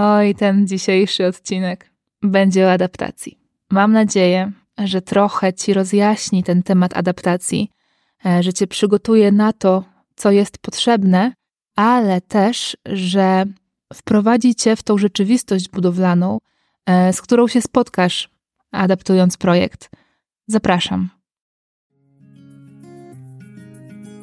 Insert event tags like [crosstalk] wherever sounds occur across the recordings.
Oj, ten dzisiejszy odcinek będzie o adaptacji. Mam nadzieję, że trochę Ci rozjaśni ten temat adaptacji, e, że Cię przygotuje na to, co jest potrzebne, ale też, że wprowadzi Cię w tą rzeczywistość budowlaną, e, z którą się spotkasz, adaptując projekt. Zapraszam.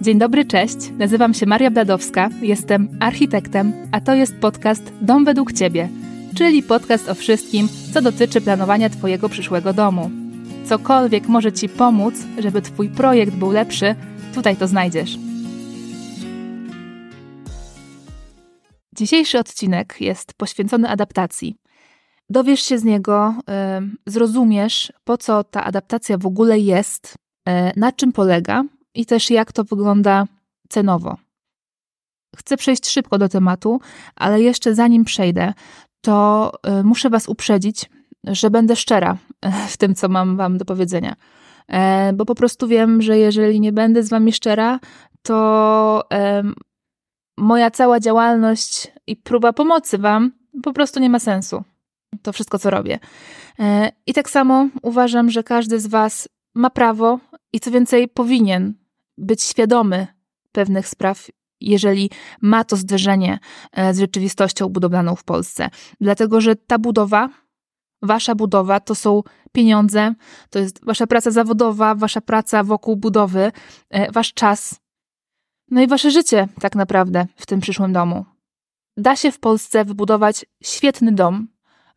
Dzień dobry, cześć. Nazywam się Maria Bladowska, jestem architektem, a to jest podcast Dom według Ciebie, czyli podcast o wszystkim, co dotyczy planowania Twojego przyszłego domu. Cokolwiek może Ci pomóc, żeby Twój projekt był lepszy, tutaj to znajdziesz. Dzisiejszy odcinek jest poświęcony adaptacji. Dowiesz się z niego, zrozumiesz, po co ta adaptacja w ogóle jest, yy, na czym polega i też jak to wygląda cenowo. Chcę przejść szybko do tematu, ale jeszcze zanim przejdę, to y, muszę Was uprzedzić, że będę szczera w tym, co mam Wam do powiedzenia. E, bo po prostu wiem, że jeżeli nie będę z Wami szczera, to moja cała działalność i próba pomocy Wam po prostu nie ma sensu. To wszystko, co robię. E, I tak samo uważam, że każdy z Was ma prawo i co więcej powinien być świadomy pewnych spraw, jeżeli ma to zderzenie e, z rzeczywistością budowlaną w Polsce. Dlatego, że ta budowa, wasza budowa, to są pieniądze, to jest wasza praca zawodowa, wasza praca wokół budowy, e, wasz czas, no i wasze życie, tak naprawdę, w tym przyszłym domu. Da się w Polsce wybudować świetny dom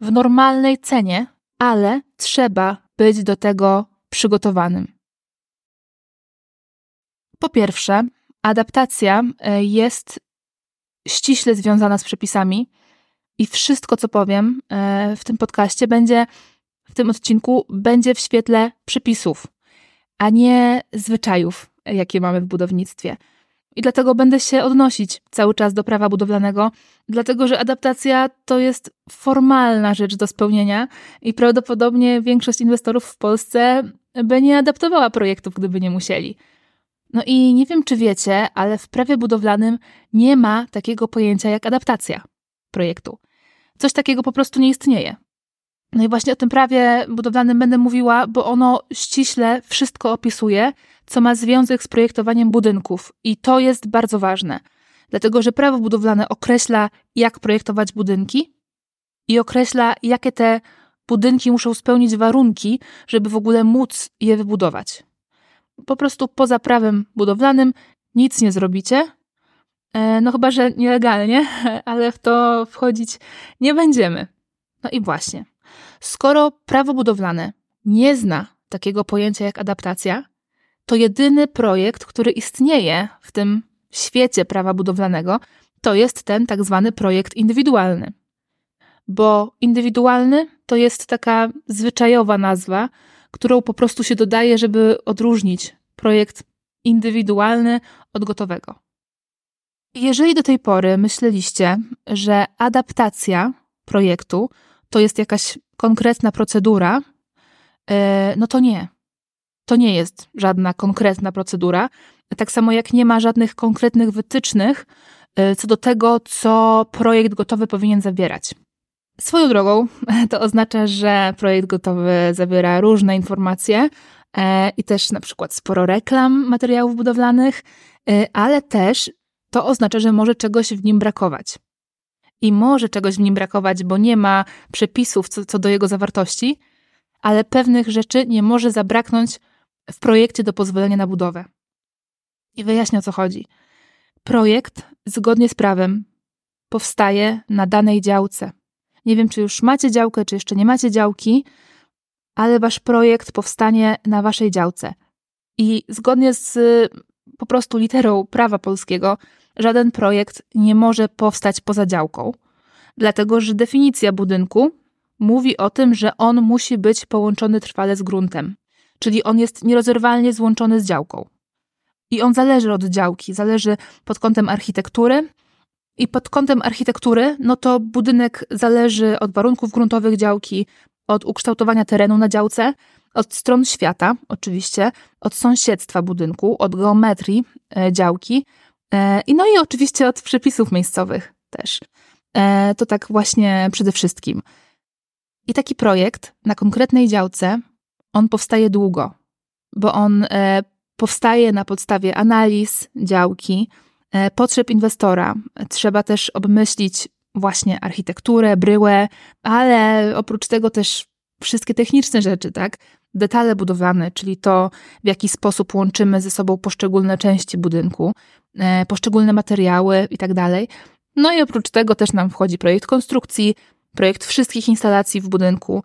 w normalnej cenie, ale trzeba być do tego przygotowanym. Po pierwsze, adaptacja e, jest ściśle związana z przepisami i wszystko, co powiem e, w tym podcaście, będzie w tym odcinku, będzie w świetle przepisów, a nie zwyczajów, jakie mamy w budownictwie. I dlatego będę się odnosić cały czas do prawa budowlanego, dlatego że adaptacja to jest formalna rzecz do spełnienia i prawdopodobnie większość inwestorów w Polsce by nie adaptowała projektów, gdyby nie musieli. No i nie wiem, czy wiecie, ale w prawie budowlanym nie ma takiego pojęcia jak adaptacja projektu. Coś takiego po prostu nie istnieje. No i właśnie o tym prawie budowlanym będę mówiła, bo ono ściśle wszystko opisuje, co ma związek z projektowaniem budynków. I to jest bardzo ważne, dlatego że prawo budowlane określa, jak projektować budynki i określa, jakie te budynki muszą spełnić warunki, żeby w ogóle móc je wybudować po prostu poza prawem budowlanym nic nie zrobicie. E, no chyba, że nielegalnie, [laughs] ale w to wchodzić nie będziemy. No i właśnie, skoro prawo budowlane nie zna takiego pojęcia jak adaptacja, to jedyny projekt, który istnieje w tym świecie prawa budowlanego, to jest ten tak zwany projekt indywidualny. Bo indywidualny to jest taka zwyczajowa nazwa, którą po prostu się dodaje, żeby odróżnić projekt indywidualny od gotowego. Jeżeli do tej pory myśleliście, że adaptacja projektu to jest jakaś konkretna procedura, e, no to nie. To nie jest żadna konkretna procedura. Tak samo jak nie ma żadnych konkretnych wytycznych e, co do tego, co projekt gotowy powinien zawierać. Swoją drogą [laughs] to oznacza, że projekt gotowy zawiera różne informacje e, i też na przykład sporo reklam materiałów budowlanych, e, ale też to oznacza, że może czegoś w nim brakować. I może czegoś w nim brakować, bo nie ma przepisów co, co do jego zawartości, ale pewnych rzeczy nie może zabraknąć w projekcie do pozwolenia na budowę. I wyjaśnię o co chodzi. Projekt, zgodnie z prawem, powstaje na danej działce. Nie wiem, czy już macie działkę, czy jeszcze nie macie działki, ale wasz projekt powstanie na waszej działce. I zgodnie z po prostu literą prawa polskiego, żaden projekt nie może powstać poza działką, dlatego że definicja budynku mówi o tym, że on musi być połączony trwale z gruntem, czyli on jest nierozerwalnie złączony z działką. I on zależy od działki, zależy pod kątem architektury, i pod kątem architektury, no to budynek zależy od warunków gruntowych działki, od ukształtowania terenu na działce, od stron świata, oczywiście, od sąsiedztwa budynku, od geometrii e, działki, e, i no i oczywiście od przepisów miejscowych też. E, to tak właśnie przede wszystkim. I taki projekt na konkretnej działce, on powstaje długo, bo on powstaje na podstawie analiz działki, potrzeb inwestora. Trzeba też obmyślić właśnie architekturę, bryłę, ale oprócz tego też wszystkie techniczne rzeczy, tak? Detale budowlane, czyli to, w jaki sposób łączymy ze sobą poszczególne części budynku, e, poszczególne materiały i tak. No i oprócz tego też nam wchodzi projekt konstrukcji, projekt wszystkich instalacji w budynku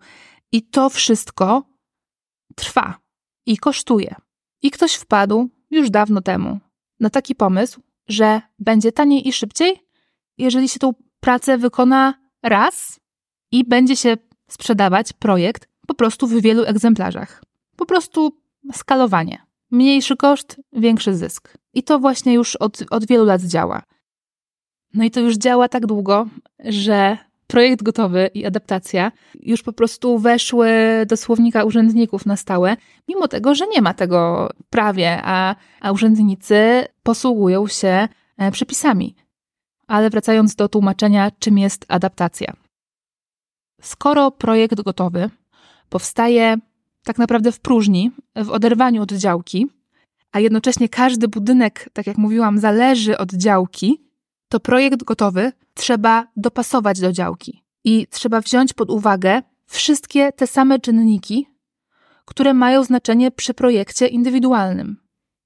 i to wszystko trwa i kosztuje. I ktoś wpadł już dawno temu na taki pomysł, że będzie taniej i szybciej, jeżeli się tą pracę wykona raz i będzie się sprzedawać projekt po prostu w wielu egzemplarzach. Po prostu skalowanie. Mniejszy koszt, większy zysk. I to właśnie już od, od wielu lat działa. No i to już działa tak długo, że projekt gotowy i adaptacja już po prostu weszły do słownika urzędników na stałe, mimo tego, że nie ma tego prawie, a, a urzędnicy posługują się e, przepisami. Ale wracając do tłumaczenia, czym jest adaptacja. Skoro projekt gotowy powstaje tak naprawdę w próżni, w oderwaniu od działki, a jednocześnie każdy budynek, tak jak mówiłam, zależy od działki, to projekt gotowy trzeba dopasować do działki i trzeba wziąć pod uwagę wszystkie te same czynniki, które mają znaczenie przy projekcie indywidualnym.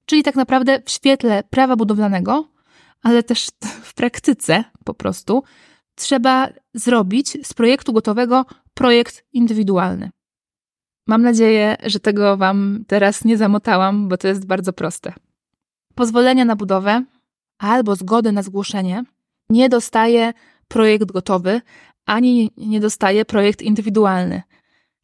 Czyli tak naprawdę w świetle prawa budowlanego, ale też [laughs] w praktyce po prostu, trzeba zrobić z projektu gotowego projekt indywidualny. Mam nadzieję, że tego Wam teraz nie zamotałam, bo to jest bardzo proste. Pozwolenia na budowę albo zgodę na zgłoszenie nie dostaje projekt gotowy, ani nie dostaje projekt indywidualny.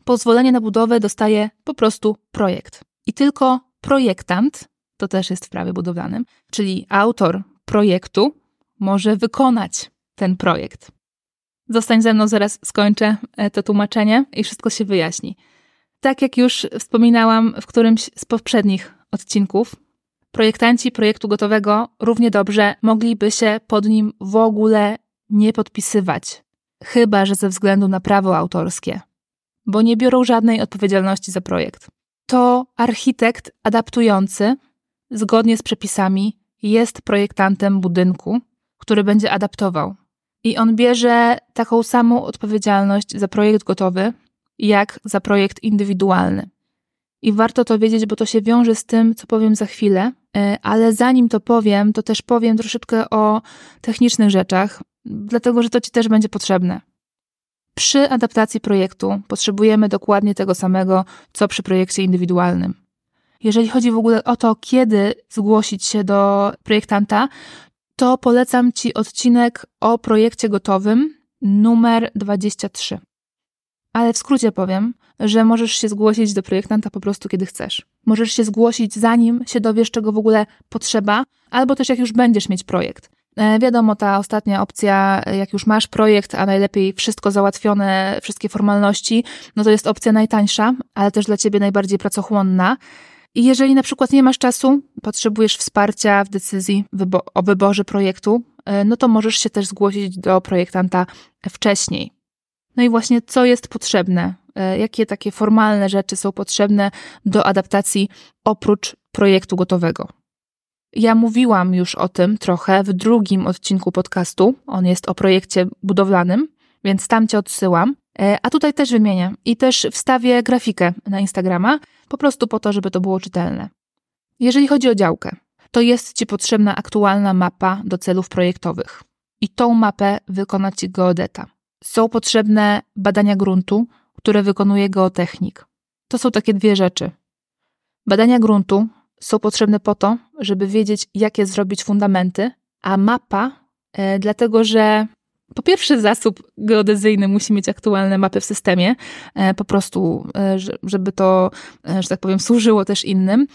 Pozwolenie na budowę dostaje po prostu projekt. I tylko projektant, to też jest w prawie budowlanym, czyli autor projektu, może wykonać ten projekt. Zostań ze mną, zaraz skończę e, to tłumaczenie i wszystko się wyjaśni. Tak jak już wspominałam w którymś z poprzednich odcinków, projektanci projektu gotowego równie dobrze mogliby się pod nim w ogóle nie podpisywać, chyba że ze względu na prawo autorskie, bo nie biorą żadnej odpowiedzialności za projekt. To architekt adaptujący, zgodnie z przepisami, jest projektantem budynku, który będzie adaptował. I on bierze taką samą odpowiedzialność za projekt gotowy, jak za projekt indywidualny. I warto to wiedzieć, bo to się wiąże z tym, co powiem za chwilę, e, ale zanim to powiem, to też powiem troszeczkę o technicznych rzeczach, dlatego że to Ci też będzie potrzebne. Przy adaptacji projektu potrzebujemy dokładnie tego samego, co przy projekcie indywidualnym. Jeżeli chodzi w ogóle o to, kiedy zgłosić się do projektanta, to polecam Ci odcinek o projekcie gotowym numer 23. Ale w skrócie powiem, że możesz się zgłosić do projektanta po prostu kiedy chcesz. Możesz się zgłosić zanim się dowiesz, czego w ogóle potrzeba, albo też jak już będziesz mieć projekt. E, wiadomo, ta ostatnia opcja, jak już masz projekt, a najlepiej wszystko załatwione, wszystkie formalności, no to jest opcja najtańsza, ale też dla ciebie najbardziej pracochłonna. I jeżeli na przykład nie masz czasu, potrzebujesz wsparcia w decyzji wybo o wyborze projektu, e, no to możesz się też zgłosić do projektanta wcześniej. No i właśnie co jest potrzebne? E, jakie takie formalne rzeczy są potrzebne do adaptacji oprócz projektu gotowego? Ja mówiłam już o tym trochę w drugim odcinku podcastu. On jest o projekcie budowlanym, więc tam cię odsyłam. E, a tutaj też wymienię i też wstawię grafikę na Instagrama, po prostu po to, żeby to było czytelne. Jeżeli chodzi o działkę, to jest Ci potrzebna aktualna mapa do celów projektowych. I tą mapę wykona Ci geodeta. Są potrzebne badania gruntu, które wykonuje geotechnik. To są takie dwie rzeczy. Badania gruntu są potrzebne po to, żeby wiedzieć, jakie zrobić fundamenty, a mapa, e, dlatego że po pierwsze, zasób geodezyjny musi mieć aktualne mapy w systemie, e, po prostu, e, żeby to, e, że tak powiem, służyło też innym,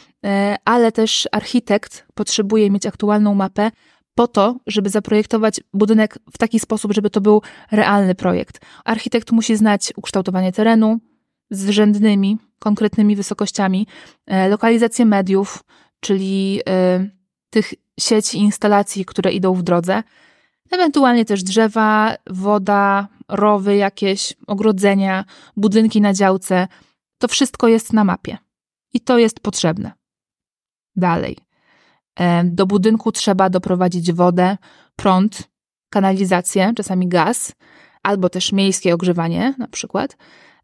ale też architekt potrzebuje mieć aktualną mapę po to, żeby zaprojektować budynek w taki sposób, żeby to był realny projekt. Architekt musi znać ukształtowanie terenu z rzędnymi, konkretnymi wysokościami, lokalizację mediów, czyli tych sieci instalacji, które idą w drodze, Ewentualnie też drzewa, woda, rowy jakieś, ogrodzenia, budynki na działce. To wszystko jest na mapie. I to jest potrzebne. Dalej. E, do budynku trzeba doprowadzić wodę, prąd, kanalizację, czasami gaz, albo też miejskie ogrzewanie na przykład.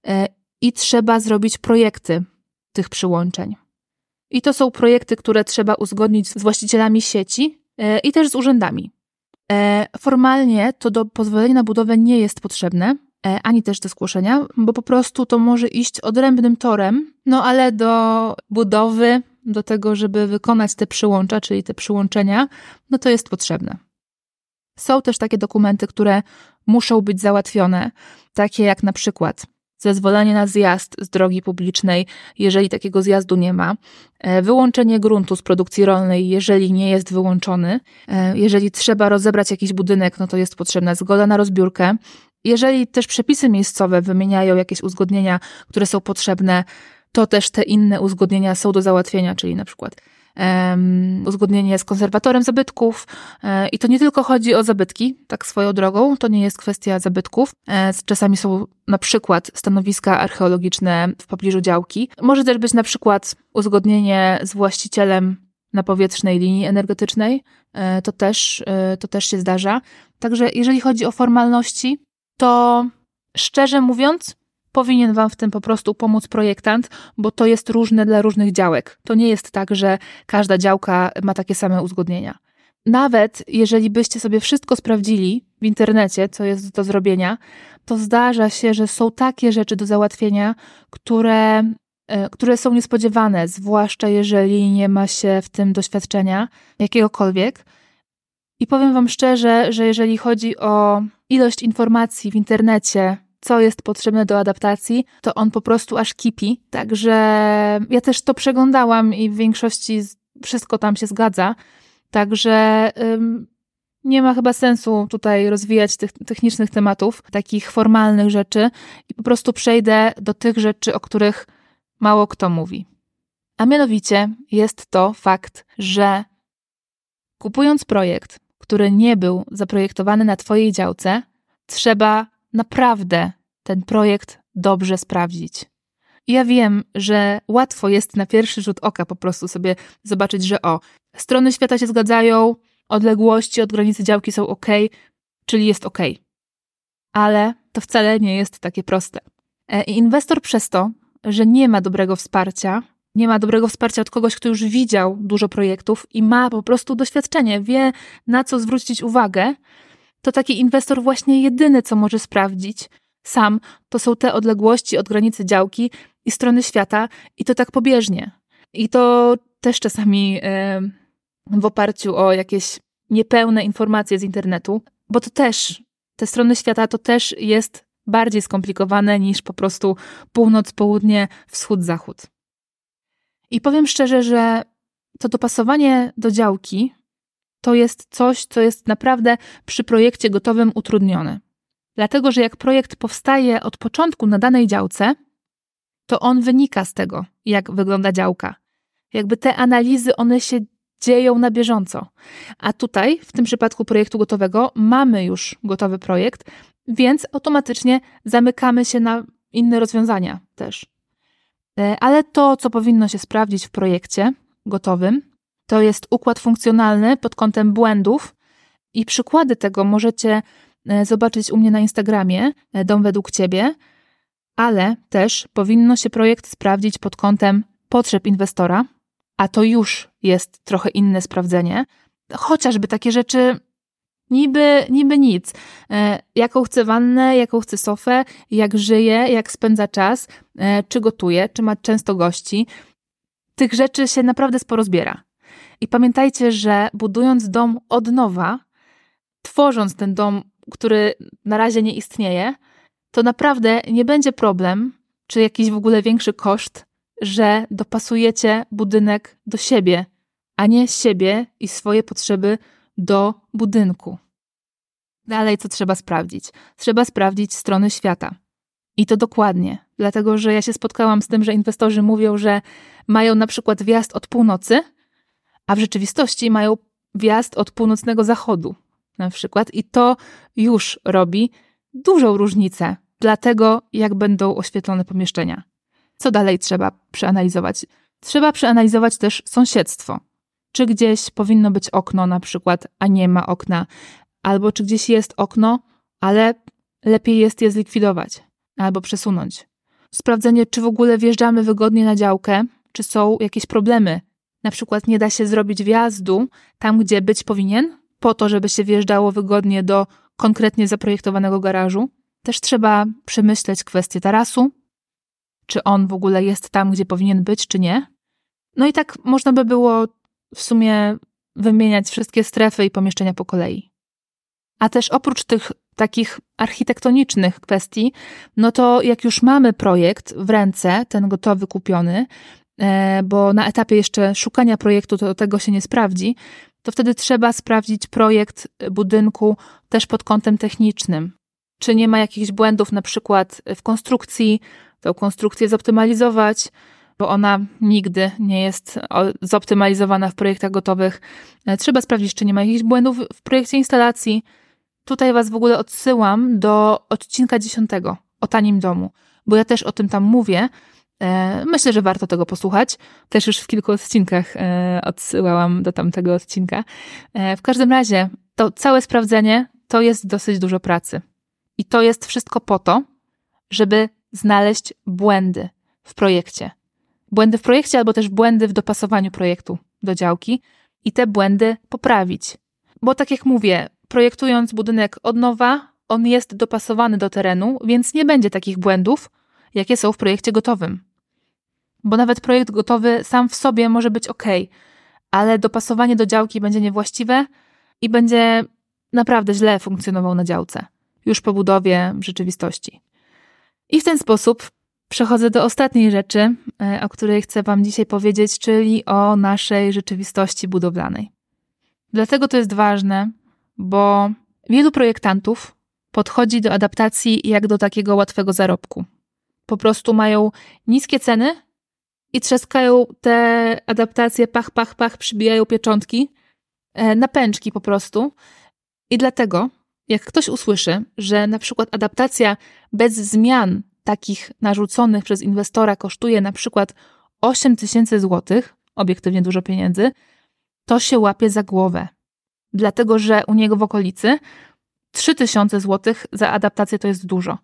E, I trzeba zrobić projekty tych przyłączeń. I to są projekty, które trzeba uzgodnić z właścicielami sieci e, i też z urzędami. Formalnie to do pozwolenia na budowę nie jest potrzebne, ani też do zgłoszenia, bo po prostu to może iść odrębnym torem, no ale do budowy do tego, żeby wykonać te przyłącza, czyli te przyłączenia, no to jest potrzebne. Są też takie dokumenty, które muszą być załatwione, takie jak na przykład zezwolenie na zjazd z drogi publicznej, jeżeli takiego zjazdu nie ma, e, wyłączenie gruntu z produkcji rolnej, jeżeli nie jest wyłączony, e, jeżeli trzeba rozebrać jakiś budynek, no to jest potrzebna zgoda na rozbiórkę. Jeżeli też przepisy miejscowe wymieniają jakieś uzgodnienia, które są potrzebne, to też te inne uzgodnienia są do załatwienia, czyli na przykład um, uzgodnienie z konserwatorem zabytków. E, I to nie tylko chodzi o zabytki, tak swoją drogą, to nie jest kwestia zabytków. E, czasami są na przykład stanowiska archeologiczne w pobliżu działki. Może też być na przykład uzgodnienie z właścicielem na powietrznej linii energetycznej. E, to też, e, to też się zdarza. Także jeżeli chodzi o formalności, to szczerze mówiąc, powinien Wam w tym po prostu pomóc projektant, bo to jest różne dla różnych działek. To nie jest tak, że każda działka ma takie same uzgodnienia. Nawet jeżeli byście sobie wszystko sprawdzili w internecie, co jest do zrobienia, to zdarza się, że są takie rzeczy do załatwienia, które, e, które są niespodziewane, zwłaszcza jeżeli nie ma się w tym doświadczenia jakiegokolwiek. I powiem Wam szczerze, że jeżeli chodzi o ilość informacji w internecie, co jest potrzebne do adaptacji, to on po prostu aż kipi. Także ja też to przeglądałam i w większości wszystko tam się zgadza. Także ym, nie ma chyba sensu tutaj rozwijać tych technicznych tematów, takich formalnych rzeczy i po prostu przejdę do tych rzeczy, o których mało kto mówi. A mianowicie jest to fakt, że kupując projekt, który nie był zaprojektowany na Twojej działce, trzeba naprawdę ten projekt dobrze sprawdzić. Ja wiem, że łatwo jest na pierwszy rzut oka po prostu sobie zobaczyć, że o, strony świata się zgadzają, odległości od granicy działki są ok, czyli jest ok. Ale to wcale nie jest takie proste. E, I inwestor przez to, że nie ma dobrego wsparcia, nie ma dobrego wsparcia od kogoś, kto już widział dużo projektów i ma po prostu doświadczenie, wie na co zwrócić uwagę, to taki inwestor właśnie jedyny, co może sprawdzić sam, to są te odległości od granicy działki i strony świata i to tak pobieżnie. I to też czasami w oparciu o jakieś niepełne informacje z internetu, bo to też, te strony świata to też jest bardziej skomplikowane niż po prostu północ, południe, wschód, zachód. I powiem szczerze, że to dopasowanie do działki to jest coś, co jest naprawdę przy projekcie gotowym utrudnione. Dlatego, że jak projekt powstaje od początku na danej działce, to on wynika z tego, jak wygląda działka. Jakby te analizy, one się dzieją na bieżąco. A tutaj, w tym przypadku projektu gotowego, mamy już gotowy projekt, więc automatycznie zamykamy się na inne rozwiązania też. E, ale to, co powinno się sprawdzić w projekcie gotowym, to jest układ funkcjonalny pod kątem błędów i przykłady tego możecie e, zobaczyć u mnie na Instagramie, e, Dom według Ciebie, ale też powinno się projekt sprawdzić pod kątem potrzeb inwestora, a to już jest trochę inne sprawdzenie. Chociażby takie rzeczy niby, niby nic. E, jaką chce wannę, jaką chce sofę, jak żyje, jak spędza czas, czy gotuje, czy ma często gości. Tych rzeczy się naprawdę sporo zbiera. I pamiętajcie, że budując dom od nowa, tworząc ten dom, który na razie nie istnieje, to naprawdę nie będzie problem, czy jakiś w ogóle większy koszt, że dopasujecie budynek do siebie, a nie siebie i swoje potrzeby do budynku. Dalej, co trzeba sprawdzić? Trzeba sprawdzić strony świata. I to dokładnie, dlatego że ja się spotkałam z tym, że inwestorzy mówią, że mają na przykład wjazd od północy, a w rzeczywistości mają wjazd od północnego zachodu. na przykład, i to już robi dużą różnicę dla tego, jak będą oświetlone pomieszczenia. Co dalej trzeba przeanalizować? Trzeba przeanalizować też sąsiedztwo. Czy gdzieś powinno być okno, na przykład, a nie ma okna, albo czy gdzieś jest okno, ale lepiej jest je zlikwidować albo przesunąć. Sprawdzenie, czy w ogóle wjeżdżamy wygodnie na działkę, czy są jakieś problemy. Na przykład nie da się zrobić wjazdu tam, gdzie być powinien, po to, żeby się wjeżdżało wygodnie do konkretnie zaprojektowanego garażu. Też trzeba przemyśleć kwestię tarasu, czy on w ogóle jest tam, gdzie powinien być, czy nie. No i tak można by było w sumie wymieniać wszystkie strefy i pomieszczenia po kolei. A też oprócz tych takich architektonicznych kwestii, no to jak już mamy projekt w ręce, ten gotowy, kupiony, bo na etapie jeszcze szukania projektu to tego się nie sprawdzi, to wtedy trzeba sprawdzić projekt budynku też pod kątem technicznym. Czy nie ma jakichś błędów na przykład w konstrukcji, tę konstrukcję zoptymalizować, bo ona nigdy nie jest zoptymalizowana w projektach gotowych. E, trzeba sprawdzić, czy nie ma jakichś błędów w projekcie instalacji, Tutaj Was w ogóle odsyłam do odcinka dziesiątego o tanim domu, bo ja też o tym tam mówię. E, myślę, że warto tego posłuchać. Też już w kilku odcinkach e, odsyłałam do tamtego odcinka. E, w każdym razie, to całe sprawdzenie to jest dosyć dużo pracy. I to jest wszystko po to, żeby znaleźć błędy w projekcie. Błędy w projekcie albo też błędy w dopasowaniu projektu do działki i te błędy poprawić. Bo tak jak mówię, projektując budynek od nowa, on jest dopasowany do terenu, więc nie będzie takich błędów, jakie są w projekcie gotowym. Bo nawet projekt gotowy sam w sobie może być ok, ale dopasowanie do działki będzie niewłaściwe i będzie naprawdę źle funkcjonował na działce, już po budowie w rzeczywistości. I w ten sposób przechodzę do ostatniej rzeczy, e, o której chcę Wam dzisiaj powiedzieć, czyli o naszej rzeczywistości budowlanej. Dlatego to jest ważne, bo wielu projektantów podchodzi do adaptacji jak do takiego łatwego zarobku. Po prostu mają niskie ceny i trzaskają te adaptacje, pach, pach, pach, przybijają pieczątki e, na pęczki po prostu. I dlatego, jak ktoś usłyszy, że na przykład adaptacja bez zmian takich narzuconych przez inwestora kosztuje na przykład 8 tysięcy złotych, obiektywnie dużo pieniędzy, to się łapie za głowę dlatego że u niego w okolicy 3000 zł za adaptację to jest dużo.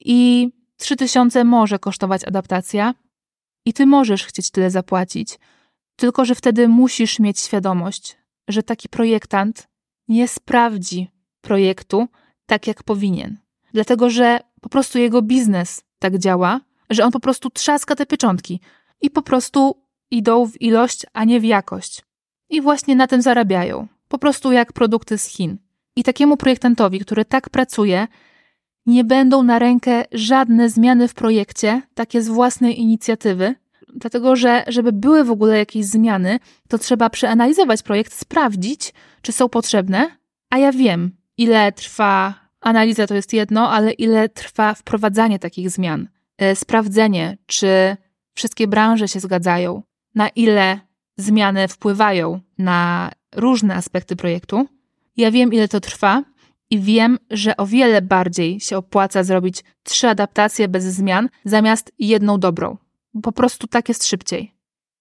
I 3000 może kosztować adaptacja, i ty możesz chcieć tyle zapłacić, tylko że wtedy musisz mieć świadomość, że taki projektant nie sprawdzi projektu tak, jak powinien. Dlatego, że po prostu jego biznes tak działa, że on po prostu trzaska te pieczątki i po prostu idą w ilość, a nie w jakość. I właśnie na tym zarabiają po prostu jak produkty z Chin. I takiemu projektantowi, który tak pracuje, nie będą na rękę żadne zmiany w projekcie, takie z własnej inicjatywy, dlatego że, żeby były w ogóle jakieś zmiany, to trzeba przeanalizować projekt, sprawdzić, czy są potrzebne, a ja wiem, ile trwa analiza, to jest jedno, ale ile trwa wprowadzanie takich zmian, e, sprawdzenie, czy wszystkie branże się zgadzają, na ile zmiany wpływają na różne aspekty projektu. Ja wiem, ile to trwa i wiem, że o wiele bardziej się opłaca zrobić trzy adaptacje bez zmian zamiast jedną dobrą. Po prostu tak jest szybciej.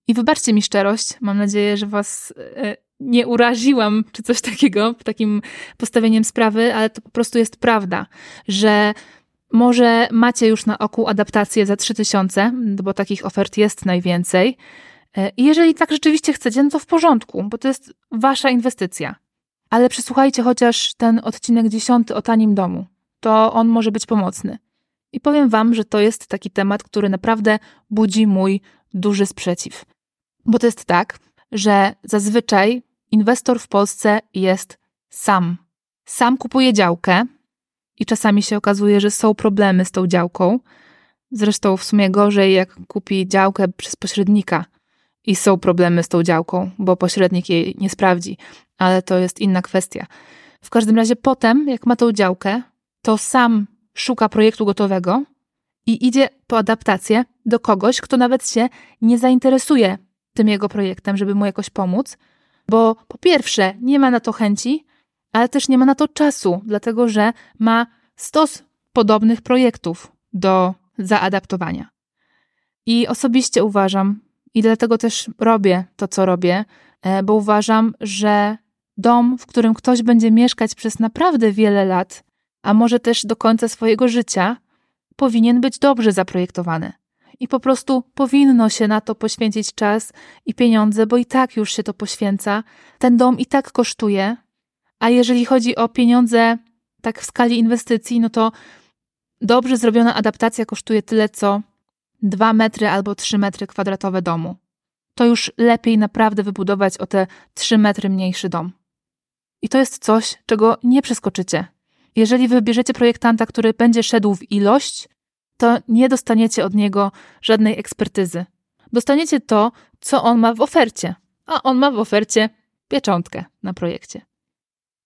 I wybaczcie mi szczerość, mam nadzieję, że Was e, nie uraziłam, czy coś takiego, takim postawieniem sprawy, ale to po prostu jest prawda, że może macie już na oku adaptację za 3000, bo takich ofert jest najwięcej, E, I jeżeli tak rzeczywiście chcecie, no to w porządku, bo to jest wasza inwestycja. Ale przesłuchajcie chociaż ten odcinek dziesiąty o tanim domu. To on może być pomocny. I powiem wam, że to jest taki temat, który naprawdę budzi mój duży sprzeciw. Bo to jest tak, że zazwyczaj inwestor w Polsce jest sam. Sam kupuje działkę i czasami się okazuje, że są problemy z tą działką. Zresztą w sumie gorzej, jak kupi działkę przez pośrednika – i są problemy z tą działką, bo pośrednik jej nie sprawdzi, ale to jest inna kwestia. W każdym razie potem, jak ma tą działkę, to sam szuka projektu gotowego i idzie po adaptację do kogoś, kto nawet się nie zainteresuje tym jego projektem, żeby mu jakoś pomóc, bo po pierwsze nie ma na to chęci, ale też nie ma na to czasu, dlatego że ma stos podobnych projektów do zaadaptowania. I osobiście uważam, i dlatego też robię to, co robię, e, bo uważam, że dom, w którym ktoś będzie mieszkać przez naprawdę wiele lat, a może też do końca swojego życia, powinien być dobrze zaprojektowany. I po prostu powinno się na to poświęcić czas i pieniądze, bo i tak już się to poświęca. Ten dom i tak kosztuje. A jeżeli chodzi o pieniądze, tak w skali inwestycji, no to dobrze zrobiona adaptacja kosztuje tyle, co 2 metry albo 3 metry kwadratowe domu. To już lepiej naprawdę wybudować o te 3 metry mniejszy dom. I to jest coś, czego nie przeskoczycie. Jeżeli wybierzecie projektanta, który będzie szedł w ilość, to nie dostaniecie od niego żadnej ekspertyzy. Dostaniecie to, co on ma w ofercie. A on ma w ofercie pieczątkę na projekcie.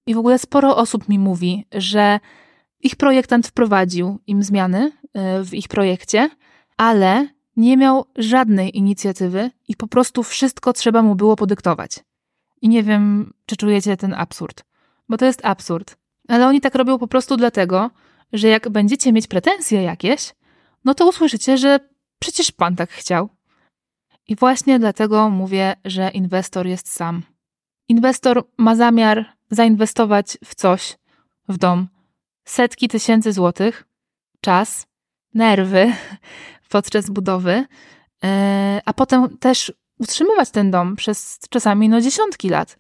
I w ogóle sporo osób mi mówi, że ich projektant wprowadził im zmiany e, w ich projekcie, ale nie miał żadnej inicjatywy i po prostu wszystko trzeba mu było podyktować. I nie wiem, czy czujecie ten absurd, bo to jest absurd. Ale oni tak robią po prostu dlatego, że jak będziecie mieć pretensje jakieś, no to usłyszycie, że przecież pan tak chciał. I właśnie dlatego mówię, że inwestor jest sam. Inwestor ma zamiar zainwestować w coś, w dom, setki tysięcy złotych, czas, nerwy podczas budowy, e, a potem też utrzymywać ten dom przez czasami no dziesiątki lat.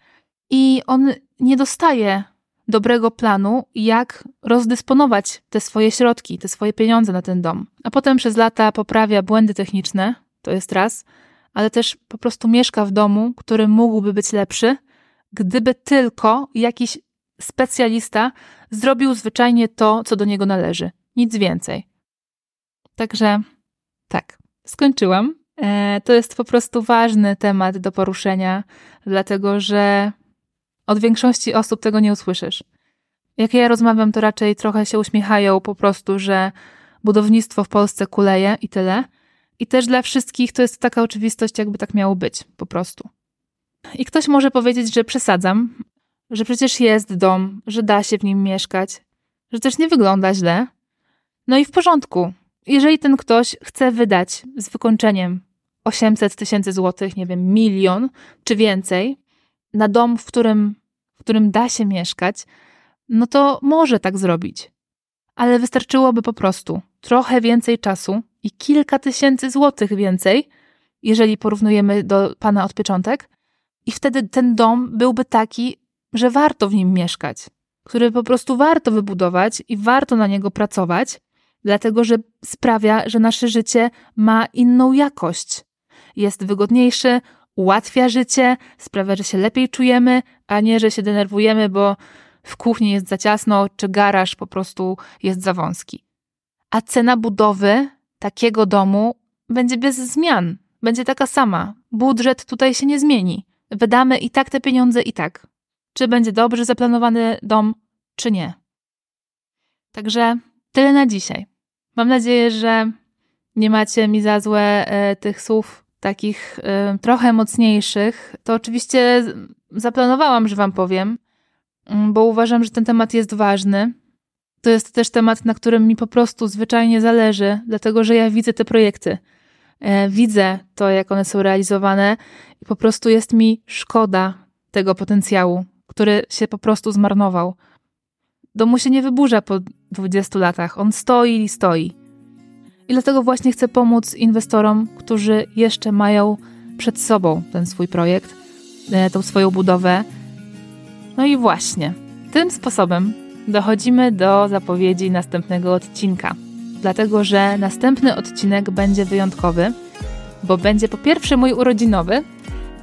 I on nie dostaje dobrego planu, jak rozdysponować te swoje środki, te swoje pieniądze na ten dom. A potem przez lata poprawia błędy techniczne, to jest raz, ale też po prostu mieszka w domu, który mógłby być lepszy, gdyby tylko jakiś specjalista zrobił zwyczajnie to, co do niego należy. Nic więcej. Także tak, skończyłam. E, to jest po prostu ważny temat do poruszenia, dlatego że od większości osób tego nie usłyszysz. Jak ja rozmawiam, to raczej trochę się uśmiechają po prostu, że budownictwo w Polsce kuleje i tyle. I też dla wszystkich to jest taka oczywistość, jakby tak miało być, po prostu. I ktoś może powiedzieć, że przesadzam, że przecież jest dom, że da się w nim mieszkać, że też nie wygląda źle. No i w porządku. Jeżeli ten ktoś chce wydać z wykończeniem 800 tysięcy złotych, nie wiem, milion czy więcej, na dom, w którym, w którym da się mieszkać, no to może tak zrobić. Ale wystarczyłoby po prostu trochę więcej czasu i kilka tysięcy złotych więcej, jeżeli porównujemy do pana od pieczątek, i wtedy ten dom byłby taki, że warto w nim mieszkać, który po prostu warto wybudować i warto na niego pracować, dlatego że sprawia, że nasze życie ma inną jakość. Jest wygodniejszy, ułatwia życie, sprawia, że się lepiej czujemy, a nie, że się denerwujemy, bo w kuchni jest za ciasno, czy garaż po prostu jest za wąski. A cena budowy takiego domu będzie bez zmian, będzie taka sama. Budżet tutaj się nie zmieni. Wydamy i tak te pieniądze, i tak. Czy będzie dobrze zaplanowany dom, czy nie. Także tyle na dzisiaj. Mam nadzieję, że nie macie mi za złe e, tych słów takich y, trochę mocniejszych, to oczywiście zaplanowałam, że Wam powiem, mm, bo uważam, że ten temat jest ważny. To jest też temat, na którym mi po prostu zwyczajnie zależy, dlatego że ja widzę te projekty. E, widzę to, jak one są realizowane i po prostu jest mi szkoda tego potencjału, który się po prostu zmarnował. Domu się nie wyburza po 20 latach. On stoi i stoi. I dlatego właśnie chcę pomóc inwestorom, którzy jeszcze mają przed sobą ten swój projekt, e, tą swoją budowę. No i właśnie, tym sposobem dochodzimy do zapowiedzi następnego odcinka. Dlatego, że następny odcinek będzie wyjątkowy, bo będzie po pierwsze mój urodzinowy,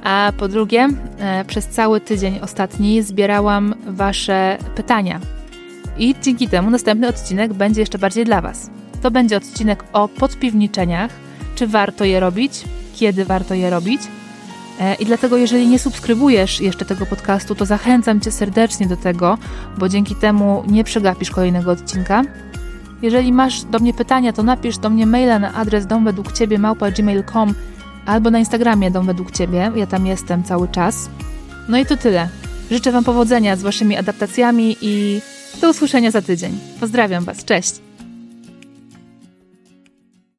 a po drugie, e, przez cały tydzień ostatni zbierałam Wasze pytania. I dzięki temu następny odcinek będzie jeszcze bardziej dla Was. To będzie odcinek o podpiwniczeniach, czy warto je robić, kiedy warto je robić. E, I dlatego, jeżeli nie subskrybujesz jeszcze tego podcastu, to zachęcam Cię serdecznie do tego, bo dzięki temu nie przegapisz kolejnego odcinka. Jeżeli masz do mnie pytania, to napisz do mnie maila na adres domwedługciebie albo na Instagramie dom według Ciebie. Ja tam jestem cały czas. No i to tyle. Życzę Wam powodzenia z Waszymi adaptacjami i do usłyszenia za tydzień. Pozdrawiam Was, cześć!